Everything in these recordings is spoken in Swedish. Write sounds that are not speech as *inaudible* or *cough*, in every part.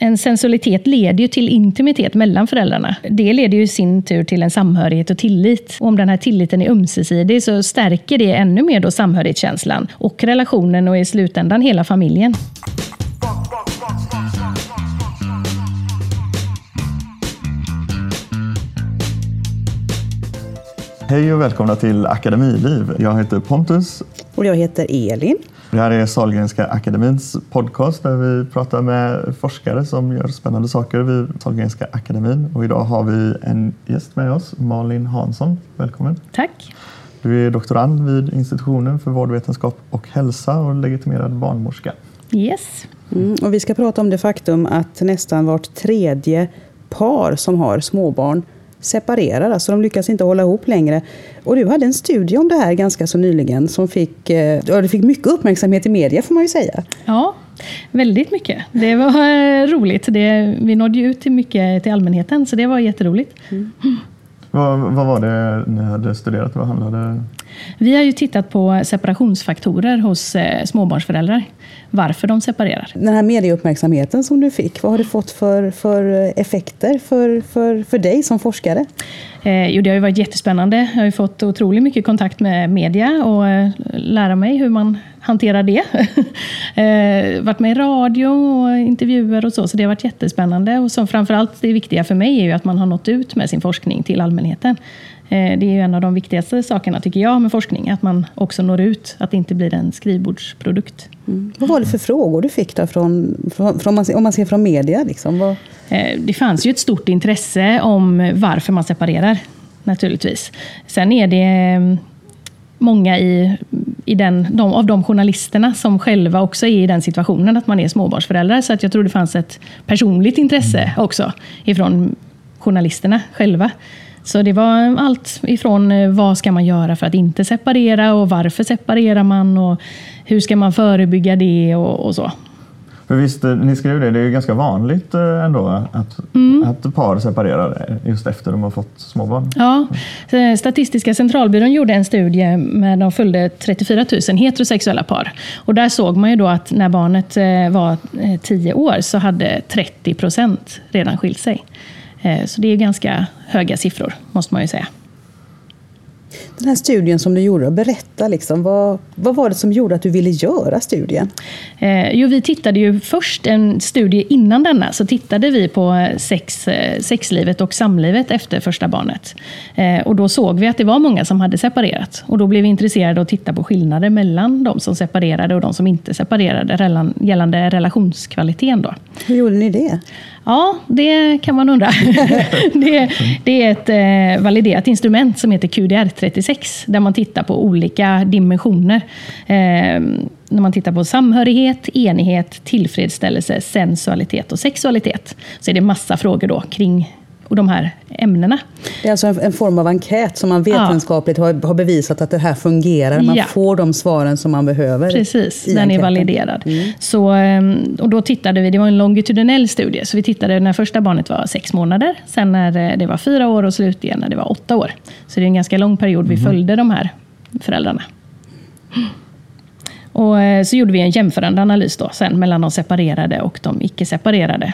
En sensualitet leder ju till intimitet mellan föräldrarna. Det leder ju i sin tur till en samhörighet och tillit. Och om den här tilliten är ömsesidig så stärker det ännu mer då samhörighetskänslan och relationen och i slutändan hela familjen. Hej och välkomna till Akademiliv. Jag heter Pontus. Och jag heter Elin. Det här är Sahlgrenska akademins podcast där vi pratar med forskare som gör spännande saker vid Sahlgrenska akademin. Och idag har vi en gäst med oss, Malin Hansson. Välkommen. Tack. Du är doktorand vid institutionen för vårdvetenskap och hälsa och legitimerad barnmorska. Yes. Mm, och vi ska prata om det faktum att nästan vart tredje par som har småbarn separerar, alltså de lyckas inte hålla ihop längre. Och du hade en studie om det här ganska så nyligen som fick, eh, ja, det fick mycket uppmärksamhet i media får man ju säga. Ja, väldigt mycket. Det var eh, roligt. Det, vi nådde ju ut till mycket till allmänheten, så det var jätteroligt. Mm. Vad, vad var det ni hade studerat? Vad handlade Vi har ju tittat på separationsfaktorer hos eh, småbarnsföräldrar. Varför de separerar. Den här medieuppmärksamheten som du fick, vad har det fått för, för effekter för, för, för dig som forskare? Eh, jo, det har ju varit jättespännande. Jag har ju fått otroligt mycket kontakt med media och eh, lära mig hur man hanterar det. *laughs* eh, varit med i radio och intervjuer och så, så det har varit jättespännande. Och som framförallt det viktiga för mig är ju att man har nått ut med sin forskning till allmänheten. Eh, det är ju en av de viktigaste sakerna tycker jag med forskning, att man också når ut, att det inte blir en skrivbordsprodukt. Mm. Vad var det för frågor du fick då från, från, från om man ser från media? Liksom? Vad... Eh, det fanns ju ett stort intresse om varför man separerar, naturligtvis. Sen är det mm, många i, i den, de, av de journalisterna som själva också är i den situationen att man är småbarnsföräldrar. Så att jag tror det fanns ett personligt intresse också ifrån journalisterna själva. Så det var allt ifrån eh, vad ska man göra för att inte separera och varför separerar man och hur ska man förebygga det och, och så. För visst, eh, ni skrev det, det är ju ganska vanligt eh, ändå att, mm. att par separerar just efter de har fått småbarn. Ja, Statistiska centralbyrån gjorde en studie med de följde 34 000 heterosexuella par. Och där såg man ju då att när barnet var 10 år så hade 30 procent redan skilt sig. Eh, så det är ganska höga siffror, måste man ju säga. Den här studien som du gjorde, berätta, liksom, vad, vad var det som gjorde att du ville göra studien? Eh, jo, vi tittade ju först en studie innan denna, så tittade vi på sex, eh, sexlivet och samlivet efter första barnet. Eh, och då såg vi att det var många som hade separerat. Och då blev vi intresserade att titta på skillnader mellan de som separerade och de som inte separerade, gällande relationskvaliteten. Då. Hur gjorde ni det? Ja, det kan man undra. *laughs* det, det, är ett eh, validerat instrument som heter QDR36, där man tittar på olika dimensioner. Eh, när man tittar på samhörighet, enighet, tillfredsställelse, sensualitet och sexualitet, så är det massa frågor då kring och de här ämnena. Det är alltså en, en form av enkät som man vetenskapligt ja. har, har, bevisat att det här fungerar. Man ja. får de svaren som man behöver. Precis, den enkäten. är validerad. Mm. Så, ehm, och då tittade vi, det var en longitudinell studie, så vi tittade när första barnet var sex månader, sen när det var fyra år och slutligen när det var åtta år. Så det är en ganska lång period vi mm. följde de här föräldrarna. Och eh, så gjorde vi en jämförande analys då, sen mellan de separerade och de icke-separerade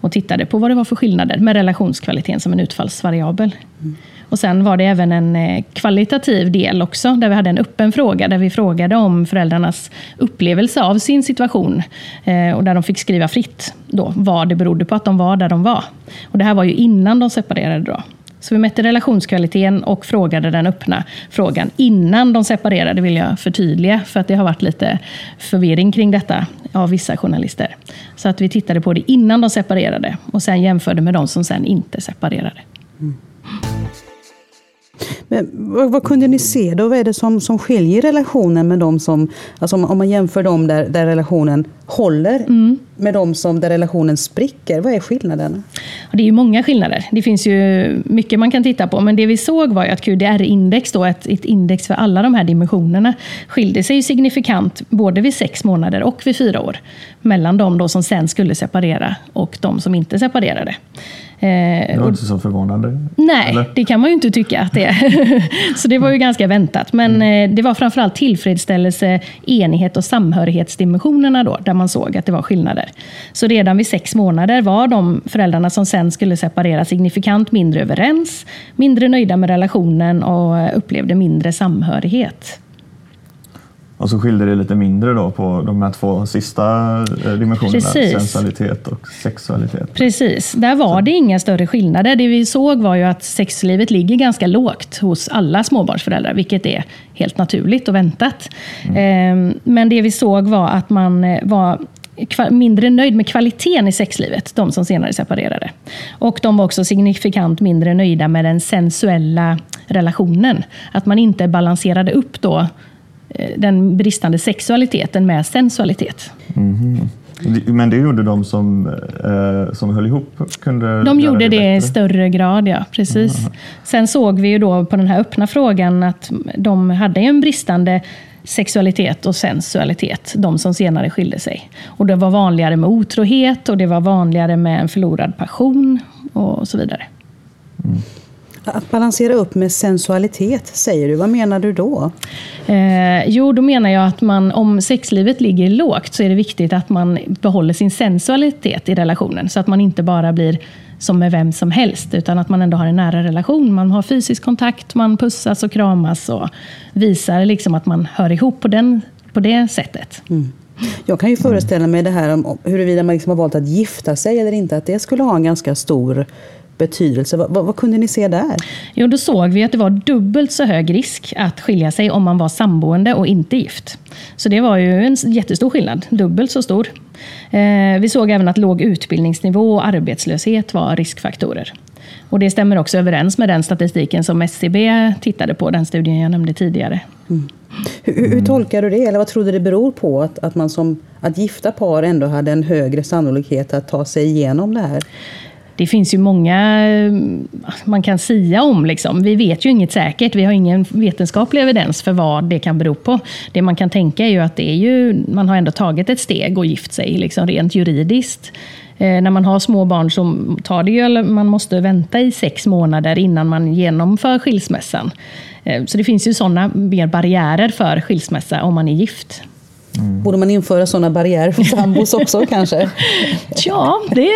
och tittade på vad det var för skillnader med relationskvaliteten som en utfallsvariabel. Mm. Och sen var det även en eh, kvalitativ del också, där vi hade en öppen fråga, där vi frågade om föräldrarnas upplevelse av sin situation. Eh, och där de fick skriva fritt då, vad det berodde på att de var där de var. Och det här var ju innan de separerade. Då. Så vi mätte relationskvaliteten och frågade den öppna frågan innan de separerade, vill jag förtydliga, för att det har varit lite förvirring kring detta av vissa journalister. Så att vi tittade på det innan de separerade och sen jämförde med de som sen inte separerade. Mm. Men vad, vad, kunde ni se då? Vad är det som, som skiljer relationen med de som, alltså om, om man jämför dem där, där relationen håller mm. med de som där relationen spricker? Vad är skillnaden? Det är ju många skillnader. Det finns ju mycket man kan titta på, men det vi såg var att QDR-index, då, ett, ett index för alla de här dimensionerna, skilde sig signifikant både vid sex månader och vid fyra år. mellan de då som sen skulle separera och de som inte separerade. Eh, det var inte så förvånande. Nej, eller? det kan man ju inte tycka att det är. *laughs* så det var ju ganska väntat. Men mm. Eh, det var framförallt tillfredsställelse, enighet och samhörighetsdimensionerna då, där man såg att det var skillnader. Så redan vid sex månader var de föräldrarna som sen skulle separera signifikant mindre överens, mindre nöjda med relationen och eh, upplevde mindre samhörighet. Och så skilde det lite mindre då på de här två sista eh, dimensionerna, Precis. sensualitet och sexualitet. Precis, där var det inga större skillnader. Det vi såg var ju att sexlivet ligger ganska lågt hos alla småbarnsföräldrar, vilket är helt naturligt och väntat. Mm. Ehm, men det vi såg var att man eh, var mindre nöjd med kvaliteten i sexlivet, de som senare separerade. Och de var också signifikant mindre nöjda med den sensuella relationen. Att man inte balanserade upp då den bristande sexualiteten med sensualitet. Mm. Men det gjorde de som, eh, som höll ihop? Kunde de gjorde det, det i större grad, ja. Precis. Mm. Sen såg vi ju då på den här öppna frågan att de hade en bristande sexualitet och sensualitet, de som senare skilde sig. Och Det var vanligare med otrohet och det var vanligare med en förlorad passion och så vidare. Mm. Att balansera upp med sensualitet, säger du. Vad menar du då? Eh, jo, då menar jag att man, om sexlivet ligger lågt så är det viktigt att man behåller sin sensualitet i relationen. Så att man inte bara blir som med vem som helst, utan att man ändå har en nära relation. Man har fysisk kontakt, man pussas och kramas och visar liksom att man hör ihop på, den, på det sättet. Mm. Jag kan ju föreställa mig det här om huruvida man liksom har valt att gifta sig eller inte, att det skulle ha en ganska stor betydelse. Vad, vad, vad, kunde ni se där? Jo, då såg vi att det var dubbelt så hög risk att skilja sig om man var samboende och inte gift. Så det var ju en jättestor skillnad, dubbelt så stor. Eh, vi såg även att låg utbildningsnivå och arbetslöshet var riskfaktorer. Och Det stämmer också överens med den statistiken som SCB tittade på, den studien jag nämnde tidigare. Mm. Hur, hur, tolkar du det? Eller vad tror du det beror på att, att, man som, att gifta par ändå hade en högre sannolikhet att ta sig igenom det här? Det finns ju många eh, man kan sia om. Liksom. Vi vet ju inget säkert. Vi har ingen vetenskaplig evidens för vad det kan bero på. Det man kan tänka är ju att det är ju, man har ändå tagit ett steg och gift sig liksom rent juridiskt. Eh, när man har små barn så tar det ju, man måste vänta i sex månader innan man genomför skilsmässan. Eh, så det finns ju sådana mer barriärer för skilsmässa om man är gift. Mm. Borde man införa sådana barriärer för sambos också *laughs* kanske? Ja, det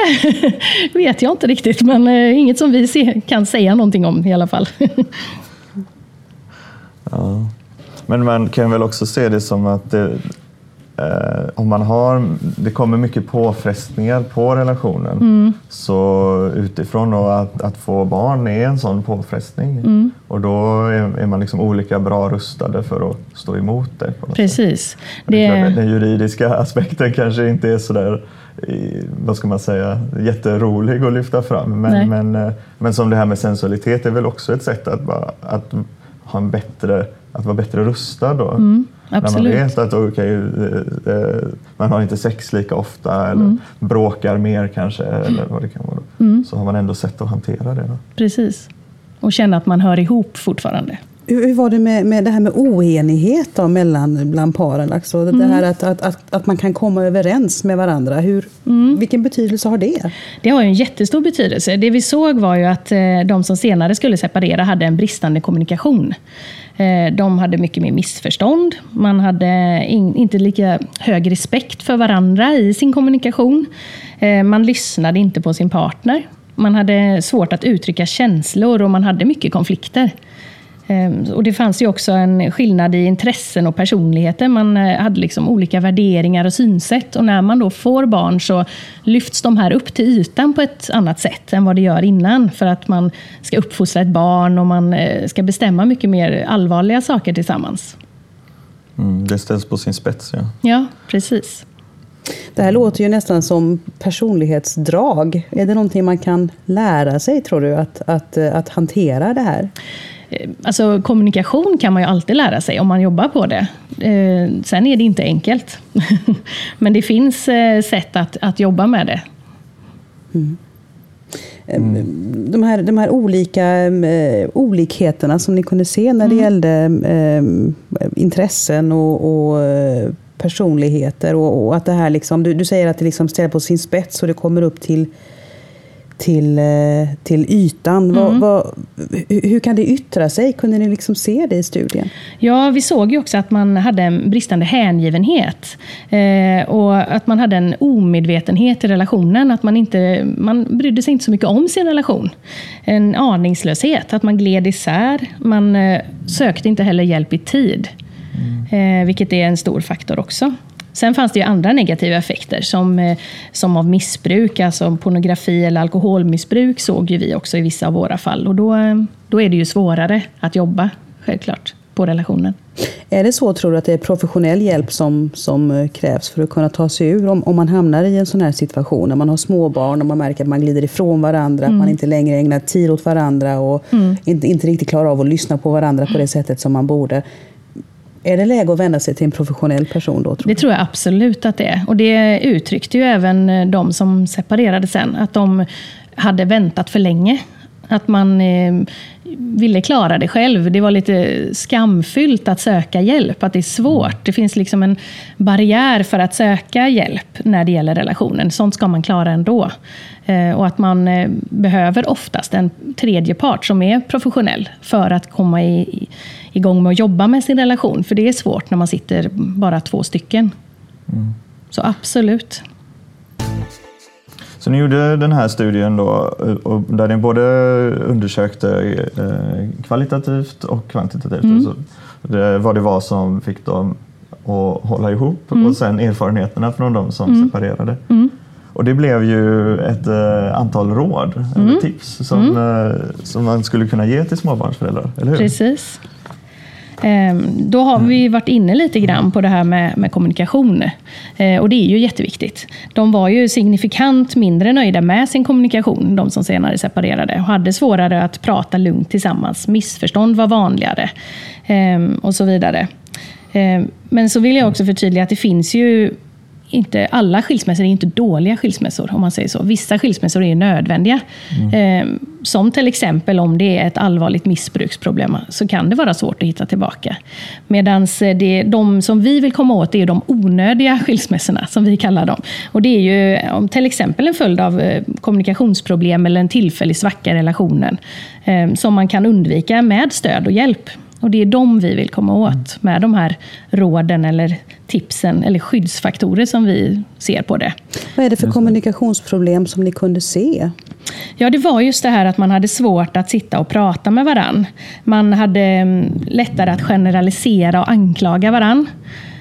*laughs* vet jag inte riktigt, men eh, inget som vi kan säga någonting om i alla fall. Ja. Men man kan väl också se det som att det, om man har, det kommer mycket påfrestningar på relationen. Mm. Så utifrån att, att, få barn är en sån påfrestning. Mm. Och då är, är, man liksom olika bra rustade för att stå emot det. Precis. Det... Det den juridiska *laughs* aspekten kanske inte är sådär vad ska man säga, jätterolig att lyfta fram. Men, men, eh, men som det här med sensualitet är väl också ett sätt att, bara, att ha en bättre att vara bättre rustad då. Mm, när man vet att okay, eh, eh, man har inte sex lika ofta eller mm. bråkar mer kanske. Eller vad det kan vara. Mm. Så har man ändå sätt att hantera det. Då. Precis. Och känna att man hör ihop fortfarande. Hur var det med, med det här med oenighet då mellan bland paren? Alltså mm. Det här att, att, att, att, man kan komma överens med varandra. Hur, mm. Vilken betydelse har det? Det har ju en jättestor betydelse. Det vi såg var ju att eh, de som senare skulle separera hade en bristande kommunikation. Eh, de hade mycket mer missförstånd. Man hade inte lika hög respekt för varandra i sin kommunikation. Eh, man lyssnade inte på sin partner. Man hade svårt att uttrycka känslor och man hade mycket konflikter. Ehm, och det fanns ju också en skillnad i intressen och personligheter. Man eh, hade liksom olika värderingar och synsätt. Och när man då får barn så lyfts de här upp till ytan på ett annat sätt än vad det gör innan. För att man ska uppfostra ett barn och man eh, ska bestämma mycket mer allvarliga saker tillsammans. Mm, det ställs på sin spets, ja. Ja, precis. Det här låter ju nästan som personlighetsdrag. Är det någonting man kan lära sig, tror du, att, att, att hantera det här? Eh, alltså kommunikation kan man ju alltid lära sig om man jobbar på det. Eh, sen är det inte enkelt. *laughs* Men det finns eh, sätt att, att jobba med det. Mm. Mm. De, här, de här olika olikheterna som ni kunde se när det mm. gällde intressen och, och personligheter och, och, att det här liksom, du, du säger att det liksom ställer på sin spets och det kommer upp till till, eh, till ytan. Mm. Vad, vad, hur kan det yttra sig? Kunde ni liksom se det i studien? Ja, vi såg ju också att man hade en bristande hängivenhet. Eh, och att man hade en omedvetenhet i relationen. Att man, inte, man brydde sig inte så mycket om sin relation. En aningslöshet, att man gled isär. Man eh, sökte inte heller hjälp i tid. Mm. Eh, vilket är en stor faktor också. Sen fanns det ju andra negativa effekter som, eh, som av missbruk, alltså pornografi eller alkoholmissbruk såg ju vi också i vissa av våra fall. Och då, eh, då är det ju svårare att jobba, självklart, på relationen. Är det så, tror du, att det är professionell hjälp som, som eh, krävs för att kunna ta sig ur? Om, om man hamnar i en sån här situation, när man har småbarn och man märker att man glider ifrån varandra, mm. att man inte längre ägnar tid åt varandra och mm. inte, inte riktigt klarar av att lyssna på varandra på det sättet som man borde. Är det läge att vända sig till en professionell person då? Tror det tror jag absolut att det är. Och det uttryckte ju även eh, de som separerade sen, att de hade väntat för länge. Att man eh, ville klara det själv. Det var lite skamfyllt att söka hjälp, att det är svårt. Det finns liksom en barriär för att söka hjälp när det gäller relationen. Sånt ska man klara ändå. Eh, och att man eh, behöver oftast en tredje part som är professionell för att komma i, igång med att jobba med sin relation. För det är svårt när man sitter bara två stycken. Mm. Så absolut. Så ni gjorde den här studien då, där ni både undersökte eh, kvalitativt och kvantitativt. Mm. Alltså vad det var som fick dem att hålla ihop mm. och sen erfarenheterna från de som mm. separerade. Mm. Och det blev ju ett äh, antal råd, eller mm. tips, som, äh, som man skulle kunna ge till småbarnsföräldrar, eller hur? Precis. Ehm, då har vi varit inne lite grann på det här med, med kommunikation. Eh, och det är ju jätteviktigt. De var ju signifikant mindre nöjda med sin kommunikation, de som senare separerade. Och hade svårare att prata lugnt tillsammans. Missförstånd var vanligare. Ehm, och så vidare. Ehm, men så vill jag också förtydliga att det finns ju inte, alla skilsmässor är inte dåliga skilsmässor, om man säger så. Vissa skilsmässor är nödvändiga. Mm. Eh, som till exempel om det är ett allvarligt missbruksproblem, så kan det vara svårt att hitta tillbaka. Medan de som vi vill komma åt, är de onödiga skilsmässorna, som vi kallar dem. Och det är ju om till exempel en följd av eh, kommunikationsproblem eller en tillfällig svacka i relationen, eh, som man kan undvika med stöd och hjälp. Och det är de vi vill komma åt med de här råden eller tipsen eller skyddsfaktorer som vi ser på det. Vad är det för kommunikationsproblem som ni kunde se? Ja, det var just det här att man hade svårt att sitta och prata med varann. Man hade mm, lättare att generalisera och anklaga varann.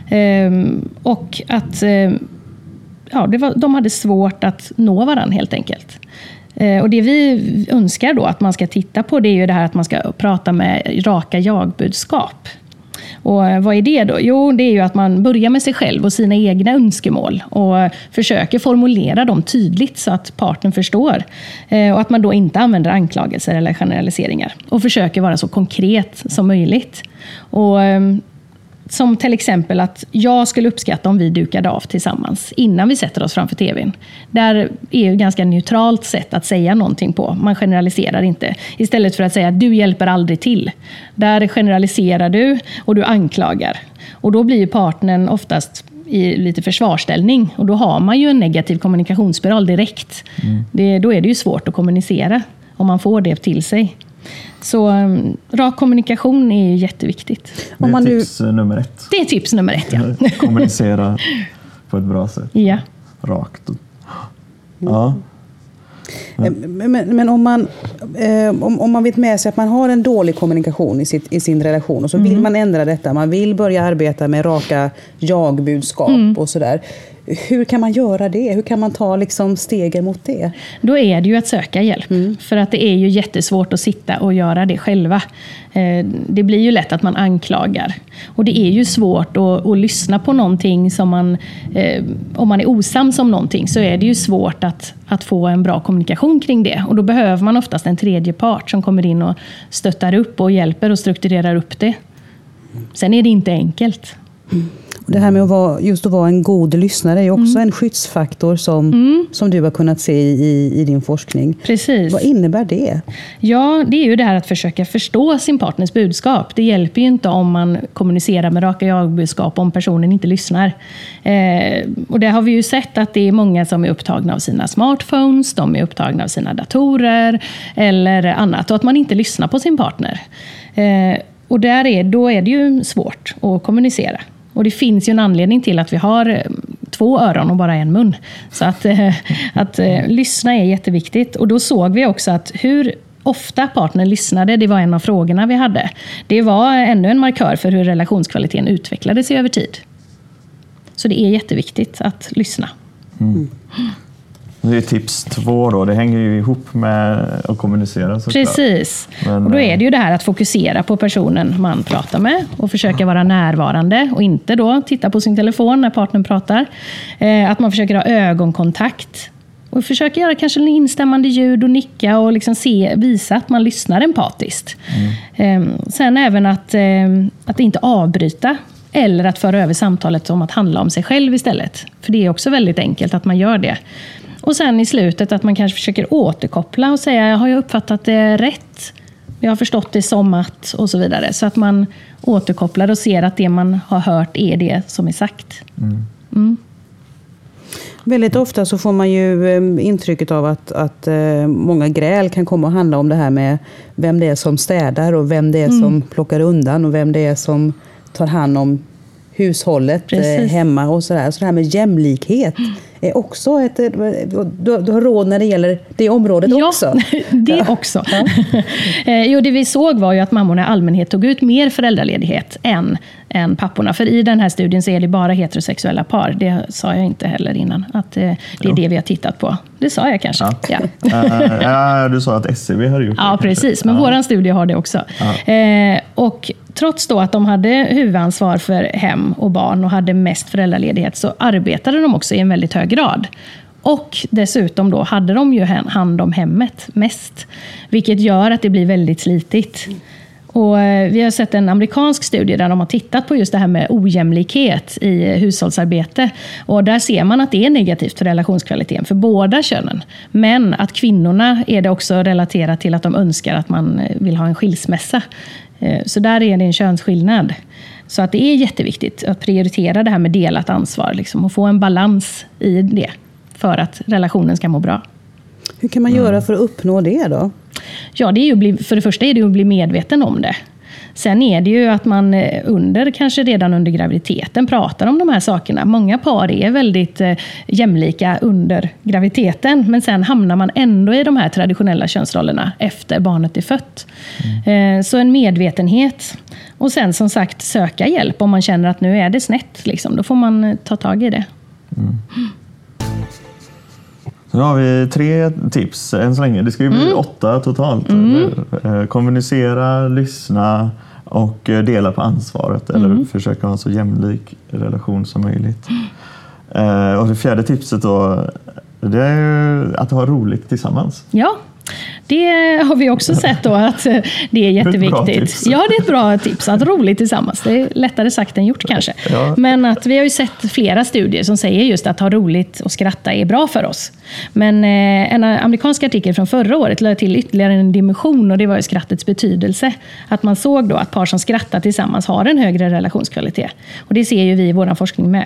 Ehm, och att ehm, ja, det var, de hade svårt att nå varann helt enkelt. Eh, och det vi önskar då att man ska titta på det är ju det här att man ska prata med raka jagbudskap. Och eh, vad är det då? Jo, det är ju att man börjar med sig själv och sina egna önskemål och försöker formulera dem tydligt så att parten förstår. Eh, och att man då inte använder anklagelser eller generaliseringar. Och försöker vara så konkret som möjligt. Och ehm, som till exempel att jag skulle uppskatta om vi dukade av tillsammans innan vi sätter oss framför TVn. Där är ett ganska neutralt sätt att säga någonting på. Man generaliserar inte. Istället för att säga att du hjälper aldrig till. Där generaliserar du och du anklagar. Och då blir partnern oftast i lite försvarställning. Och då har man ju en negativ kommunikationsspiral direkt. Mm. Det, då är det ju svårt att kommunicera om man får det till sig. Så um, rak kommunikation är jätteviktigt. Det är man tips nu... nummer ett. Det är tips nummer ett, ja. *laughs* Kommunicera på ett bra sätt. Ja. Rakt. Ja. Men, men, men, om, man, eh, om, om man vet med sig att man har en dålig kommunikation i, sitt, i sin relation och så vill mm. man ändra detta, man vill börja arbeta med raka jag-budskap mm. och sådär. Hur kan man göra det? Hur kan man ta liksom stegen mot det? Då är det ju att söka hjälp. Mm. För att det är ju jättesvårt att sitta och göra det själva. Eh, det blir ju lätt att man anklagar. Och det är ju svårt att, att lyssna på någonting som man... Eh, om man är osams om någonting så är det ju svårt att, att få en bra kommunikation kring det. Och då behöver man oftast en tredje part som kommer in och stöttar upp och hjälper och strukturerar upp det. Sen är det inte enkelt. Mm. Och det här med att vara, just att vara en god lyssnare är också en skyddsfaktor som, som du har kunnat se i, i din forskning. Precis. Vad innebär det? Ja, det är ju det här att försöka förstå sin partners budskap. Det hjälper ju inte om man kommunicerar med raka jag-budskap om personen inte lyssnar. Eh, och det har vi ju sett att det är många som är upptagna av sina smartphones, de är upptagna av sina datorer eller annat och att man inte lyssnar på sin partner. Eh, och där är, då är det ju svårt att kommunicera. Och det finns ju en anledning till att vi har eh, två öron och bara en mun. Så att, eh, att eh, lyssna är jätteviktigt. Och då såg vi också att hur ofta partnern lyssnade, det var en av frågorna vi hade. Det var ännu en markör för hur relationskvaliteten utvecklade sig över tid. Så det är jätteviktigt att lyssna. Mm. Det är tips två då, det hänger ju ihop med att kommunicera såklart. Precis. Men, och då är eh, det ju det här att fokusera på personen man pratar med och försöka vara närvarande och inte då titta på sin telefon när partnern pratar. Eh, att man försöker ha ögonkontakt och försöka göra kanske en instämmande ljud och nicka och liksom se, visa att man lyssnar empatiskt. Eh, sen även att, eh, att inte avbryta eller att föra över samtalet om att handla om sig själv istället. För det är också väldigt enkelt att man gör det. Och sen i slutet att man kanske försöker återkoppla och säga, har jag uppfattat det rätt? Jag har förstått det som att och så vidare. Så att man återkopplar och ser att det man har hört är det som är sagt. Mm. Väldigt ofta så får man ju eh, intrycket av att, att eh, många gräl kan komma att handla om det här med vem det är som städar och vem det är som plockar undan och vem det är som tar hand om hushållet eh, Precis. hemma och sådär. Så det här med jämlikhet är också ett... eh, Du, du har råd när det gäller det området också. *laughs* det också. *laughs* Eh, jo, det vi såg var ju att mammorna i allmänhet tog ut mer föräldraledighet än, än papporna. För i den här studien så är det bara heterosexuella par. Det sa jag inte heller innan. Att det är Jo. det vi har tittat på. Det sa jag kanske. Ja. Ja. *laughs* Ja, du sa att SCB hade gjort Ja, det. precis. Men Ja. vår studie har det också. Eh, och trots då att de hade huvudansvar för hem och barn och hade mest föräldraledighet så arbetade de också i en väldigt hög grad. Och dessutom då hade de ju hand om hemmet mest. Vilket gör att det blir väldigt slitigt. Och eh, vi har sett en amerikansk studie där de har tittat på just det här med ojämlikhet i hushållsarbete. Och där ser man att det är negativt för relationskvaliteten för båda könen. Men att kvinnorna är det också relaterat till att de önskar att man eh, vill ha en skilsmässa. Eh, Så där är det en könsskillnad. Så att det är jätteviktigt att prioritera det här med delat ansvar liksom, och få en balans i det för att relationen ska må bra. Hur kan man göra för att uppnå det då? Ja, det är ju bli, för det första är det ju att bli medveten om det. Sen är det ju att man eh, under, kanske redan under graviditeten pratar om de här sakerna. Många par är väldigt eh, jämlika under graviditeten, men sen hamnar man ändå i de här traditionella könsrollerna efter barnet är fött. Eh, Så en medvetenhet. Och sen som sagt söka hjälp om man känner att nu är det snett. Liksom. Då får man ta tag i det. Så nu har vi tre tips än så länge. Det ska ju bli Mm. åtta totalt. eller? Eh, Kommunicera, lyssna och eh, dela på ansvaret. Mm. Eller försöka ha en så jämlik relation som möjligt. Eh, Och det fjärde tipset då, det är att ha roligt tillsammans. Ja, det har vi också sett då att eh, det är jätteviktigt. tips. Ja, det är ett bra tips. Att roligt tillsammans. Det är lättare sagt än gjort kanske. Ja. Men att vi har ju sett flera studier som säger just att ha roligt och skratta är bra för oss. Men eh, en amerikansk artikel från förra året lade till ytterligare en dimension och det var ju skrattets betydelse. Att man såg då att par som skrattar tillsammans har en högre relationskvalitet. Och det ser ju vi i vår forskning med.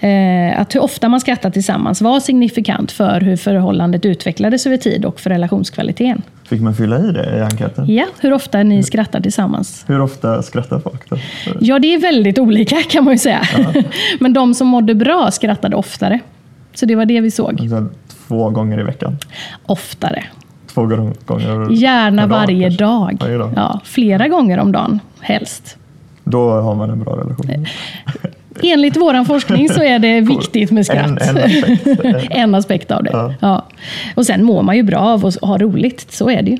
Eh, Att hur ofta man skrattar tillsammans var signifikant för hur förhållandet utvecklades över tid och för relationskvaliteten. Fick man fylla i det i enkäten? Ja, hur ofta ni skrattar tillsammans? Hur ofta skrattar folk då? Ja, det är väldigt olika kan man ju säga. *laughs* Men de som mådde bra skrattade oftare. Så det var det vi såg. Alltså, Två gånger i veckan? Oftare. Två gånger Gärna dag, varje dag. Varje dag. Ja, flera gånger om dagen, helst. Då har man en bra relation. Enligt vår forskning så är det *laughs* viktigt med skratt. En, en aspekt. *laughs* en aspekt av det. Ja. Ja. Och sen mår man ju bra av att ha roligt, så är det ju.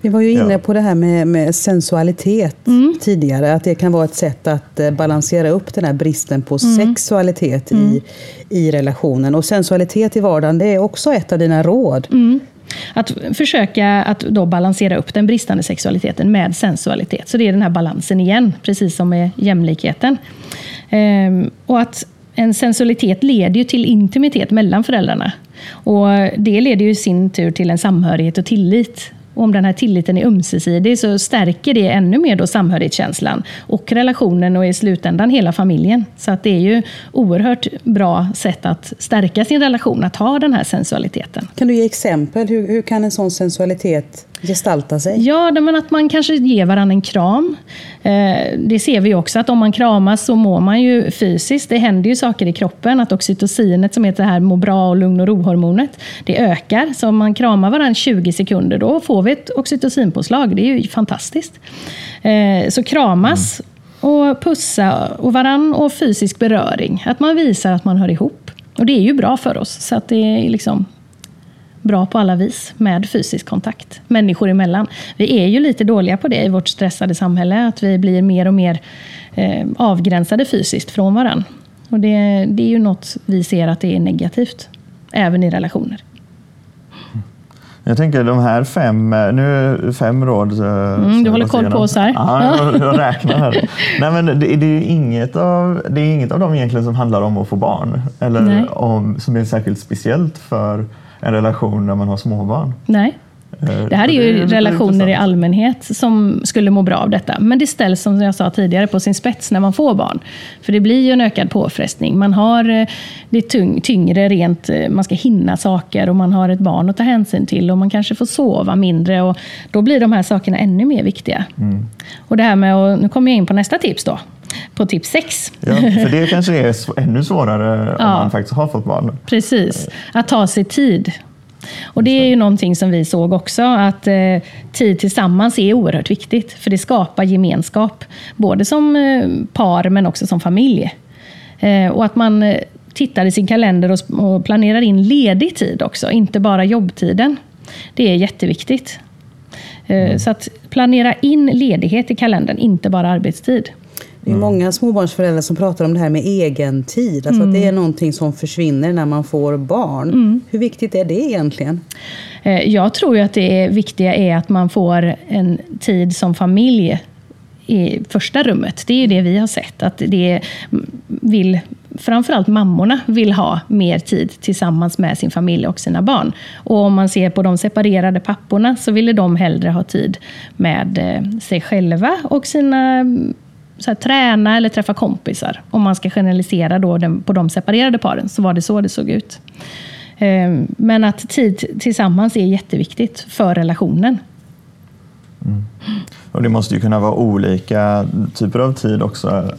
Vi var ju inne Ja. på det här med, med sensualitet tidigare. Att det kan vara ett sätt att eh, balansera upp den här bristen på sexualitet i, i relationen. Och sensualitet i vardagen, det är också ett av dina råd. Att försöka att då balansera upp den bristande sexualiteten med sensualitet. Så det är den här balansen igen, precis som med jämlikheten. Ehm, och att en sensualitet leder ju till intimitet mellan föräldrarna. Och det leder ju i sin tur till en samhörighet och tillit. Och om den här tilliten är ömsesidig så stärker det ännu mer då samhörighetskänslan och relationen och i slutändan hela familjen. Så att det är ju oerhört bra sätt att stärka sin relation, att ha den här sensualiteten. Kan du ge exempel? Hur, hur kan en sån sensualitet gestalta sig? Ja, men att man kanske ger varandra en kram. Eh, det ser vi också att om man kramas så mår man ju fysiskt. Det händer ju saker i kroppen. Att oxytocinet, som heter det här må bra och lugn och ro-hormonet, det ökar. Så om man kramar varandra 20 sekunder, då får vi ett oxytocinpåslag. Det är ju fantastiskt. Eh, så kramas och pussa och varann och fysisk beröring. Att man visar att man hör ihop. Och det är ju bra för oss. Så att det är liksom bra på alla vis med fysisk kontakt människor emellan. Vi är ju lite dåliga på det i vårt stressade samhälle, att vi blir mer och mer eh, avgränsade fysiskt från varandra. Och det, det är ju något vi ser att det är negativt, även i relationer. Jag tänker de här fem, nu fem råd. Mm, du håller koll på oss här. Ja, jag, jag räknar här. *laughs* Nej, men det, det, är inget av, det är inget av dem egentligen som handlar om att få barn. Eller om, som är särskilt speciellt för en relation när man har småbarn. Nej. Eh, det här är ju är relationer i allmänhet som skulle må bra av detta. Men det ställs, som jag sa tidigare, på sin spets när man får barn. För det blir ju en ökad påfrestning. Man har eh, det tyng, tyngre rent, eh, man ska hinna saker och man har ett barn att ta hänsyn till och man kanske får sova mindre. Och då blir de här sakerna ännu mer viktiga. Mm. Och det här med, och nu kommer jag in på nästa tips då på tips 6. Ja, för det *laughs* kanske är ännu svårare om man faktiskt har fått barn. Precis, att ta sig tid. Och Det är ju någonting som vi såg också, att eh, tid tillsammans är oerhört viktigt. För det skapar gemenskap, både som eh, par men också som familj. Eh, och att man tittar i sin kalender och, och planerar in ledig tid också, inte bara jobbtiden. Det är jätteviktigt. Mm. Så att planera in ledighet i kalendern, inte bara arbetstid. Det är mm. många småbarnsföräldrar som pratar om det här med egen tid. Alltså mm. att det är mm. någonting som försvinner när man får barn. Mm. Hur viktigt är det egentligen? Eh, jag tror ju att det viktiga är att man får en tid som familj i första rummet. Det är ju det vi har sett. Att det vill, framförallt mammorna vill ha mer tid tillsammans med sin familj och sina barn. Och om man ser på de separerade papporna så ville de hellre ha tid med eh, sig själva och sina här, träna eller träffa kompisar. Om man ska generalisera då den, på de separerade paren, så var det så det såg ut. Ehm, men att tid tillsammans är jätteviktigt för relationen. Mm. Och Det måste ju kunna vara olika typer av tid också.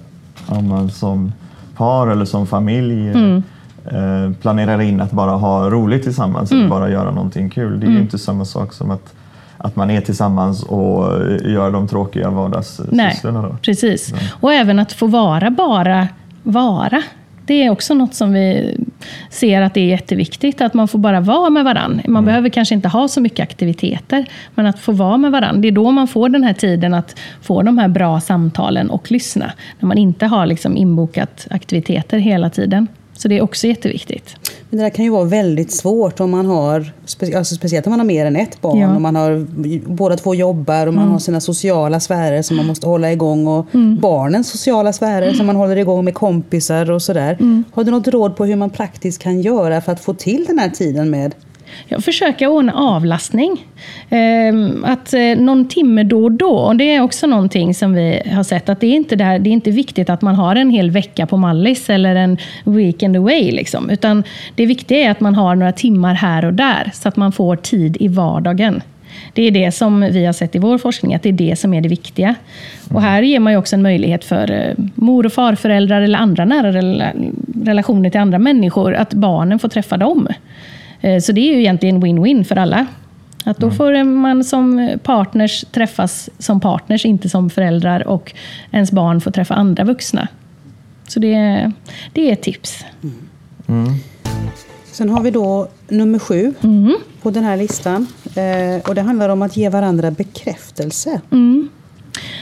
Om man som par eller som familj mm. Eh, planerar in att bara ha roligt tillsammans mm. eller bara göra någonting kul. Det är ju mm. inte samma sak som att att man är tillsammans och gör de tråkiga vardagssysslorna. Nej, precis. Ja. Och även att få vara bara vara. Det är också något som vi ser att det är jätteviktigt, att man får bara vara med varandra. Man mm. behöver kanske inte ha så mycket aktiviteter, men att få vara med varandra. Det är då man får den här tiden att få de här bra samtalen och lyssna. När man inte har liksom inbokat aktiviteter hela tiden. Så det är också jätteviktigt. Men det där kan ju vara väldigt svårt om man har, alltså speciellt om man har mer än ett barn. Ja. Och man har, båda två jobbar och man mm. har sina sociala sfärer som man måste hålla igång. Och mm. barnens sociala sfärer som man håller igång med kompisar och sådär. Mm. Har du något råd på hur man praktiskt kan göra för att få till den här tiden med jag försöker ordna avlastning. Ehm, att eh, någon timme då och då, och det är också någonting som vi har sett, att det är inte, där, det är inte viktigt att man har en hel vecka på Mallis eller en weekend away. Liksom, utan det viktiga är att man har några timmar här och där, så att man får tid i vardagen. Det är det som vi har sett i vår forskning, att det är det som är det viktiga. Och här ger man ju också en möjlighet för eh, mor och farföräldrar eller andra nära relationer till andra människor, att barnen får träffa dem. Eh, så det är ju egentligen win-win för alla. Att då mm. får man som partners träffas som partners, inte som föräldrar och ens barn får träffa andra vuxna. Så det, det är ett tips. Mm. Sen har vi då nummer sju mm. på den här listan. Eh, och Det handlar om att ge varandra bekräftelse. Mm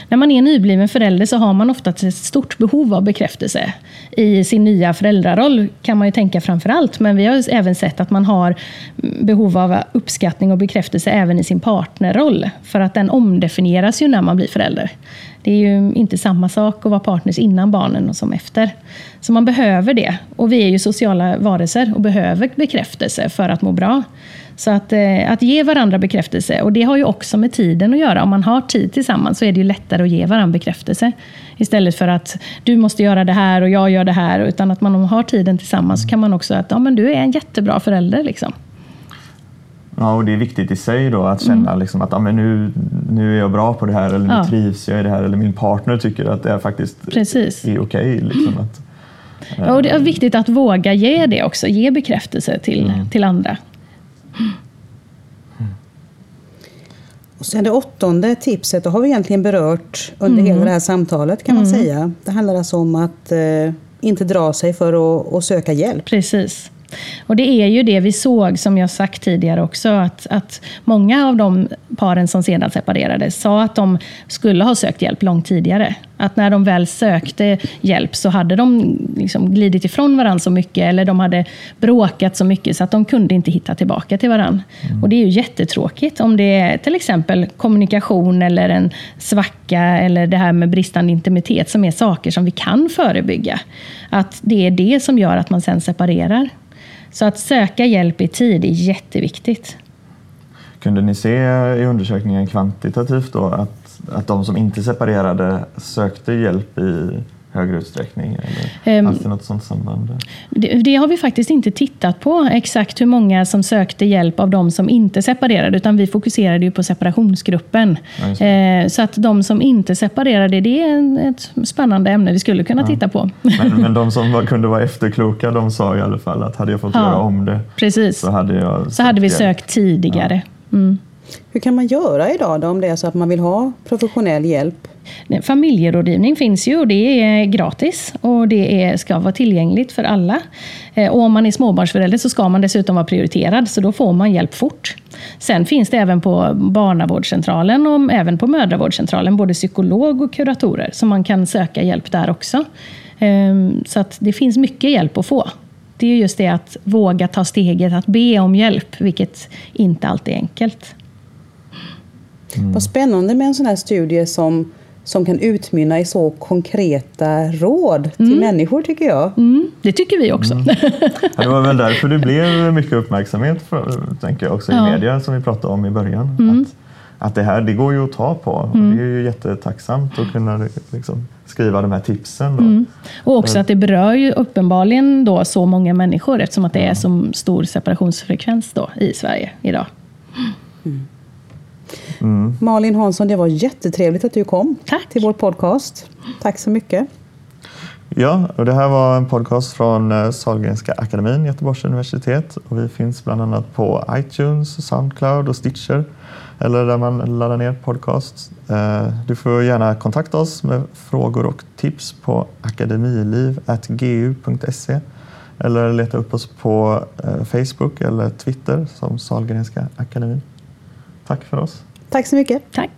när man är nybliven förälder så har man ofta ett stort behov av bekräftelse. I sin nya föräldraroll kan man ju tänka framför allt, men vi har även sett att man har behov av uppskattning och bekräftelse även i sin partnerroll. För att den omdefinieras ju när man blir förälder. Det är ju inte samma sak att vara partners innan barnen och som efter. Så man behöver det. Och vi är ju sociala varelser och behöver bekräftelse för att må bra. Så att, eh, att ge varandra bekräftelse, och det har ju också med tiden att göra. Om man har tid tillsammans så är det ju lättare att ge varandra bekräftelse. Istället för att du måste göra det här och jag gör det här. Utan att man har tiden tillsammans så kan man också att ja, men du är en jättebra förälder. Liksom. Ja, och det är viktigt i sig då att känna mm. liksom att ja, men nu, nu är jag bra på det här eller nu ja. trivs jag i det här eller min partner tycker att det är faktiskt Precis. är okej. Okay, liksom ja, och det är viktigt att våga ge det också, ge bekräftelse till, mm. till andra. Och sen det åttonde tipset, då har vi egentligen berört under mm. hela det här samtalet kan man mm. säga. Det handlar alltså om att eh, inte dra sig för att, att söka hjälp. Precis. Och det är ju det vi såg, som jag sagt tidigare också, att, att många av de paren som sedan separerade sa att de skulle ha sökt hjälp långt tidigare. Att när de väl sökte hjälp så hade de liksom glidit ifrån varandra så mycket, eller de hade bråkat så mycket så att de kunde inte hitta tillbaka till varandra. Mm. Och det är ju jättetråkigt om det är till exempel kommunikation eller en svacka eller det här med bristande intimitet som är saker som vi kan förebygga. Att det är det som gör att man sen separerar. Så att söka hjälp i tid är jätteviktigt. Kunde ni se i undersökningen kvantitativt då att, att de som inte separerade sökte hjälp i högre utsträckning? Eller um, fanns det något sånt samband? Det, det, har vi faktiskt inte tittat på, exakt hur många som sökte hjälp av de som inte separerade, utan vi fokuserade ju på separationsgruppen. Ja, eh, så att de som inte separerade, det är ett spännande ämne vi skulle kunna ja. titta på. Men, men de som var, *laughs* kunde vara efterkloka, de sa i alla fall att hade jag fått ja, göra om det precis. så hade jag Så hade vi sökt tidigare. Mm. Hur kan man göra idag då om det är så att man vill ha professionell hjälp? Familjerådgivning finns ju och det är gratis och det är, ska vara tillgängligt för alla. Eh, och om man är småbarnsförälder så ska man dessutom vara prioriterad, så då får man hjälp fort. Sen finns det även på barnavårdscentralen och även på mödravårdscentralen både psykolog och kuratorer, så man kan söka hjälp där också. Ehm, så att det finns mycket hjälp att få. Det är just det att våga ta steget att be om hjälp, vilket inte alltid är enkelt. Mm. Vad spännande med en sån här studie som som kan utmynna i så konkreta råd till mm. människor tycker jag. Mm, det tycker vi också. Mm. Ja, det var väl därför det blev mycket uppmärksamhet för, tänker jag också ja. i media som vi pratade om i början. Mm. Att, att det här det går ju att ta på mm. det är ju jättetacksamt att kunna liksom, skriva de här tipsen. Då. Mm. Och också att det berör ju uppenbarligen då så många människor eftersom att det är så stor separationsfrekvens då i Sverige idag. Mm. Malin Hansson, det var jättetrevligt att du kom Tack. till vår podcast. Tack så mycket. Ja, och det här var en podcast från eh, Sahlgrenska akademin, Göteborgs universitet. Och vi finns bland annat på iTunes, Soundcloud och Stitcher eller där man laddar ner podcast. Eh, du får gärna kontakta oss med frågor och tips på akademiliv.gu.se eller leta upp oss på eh, Facebook eller Twitter som Sahlgrenska akademin. Tack för oss. Tack så mycket. Tack.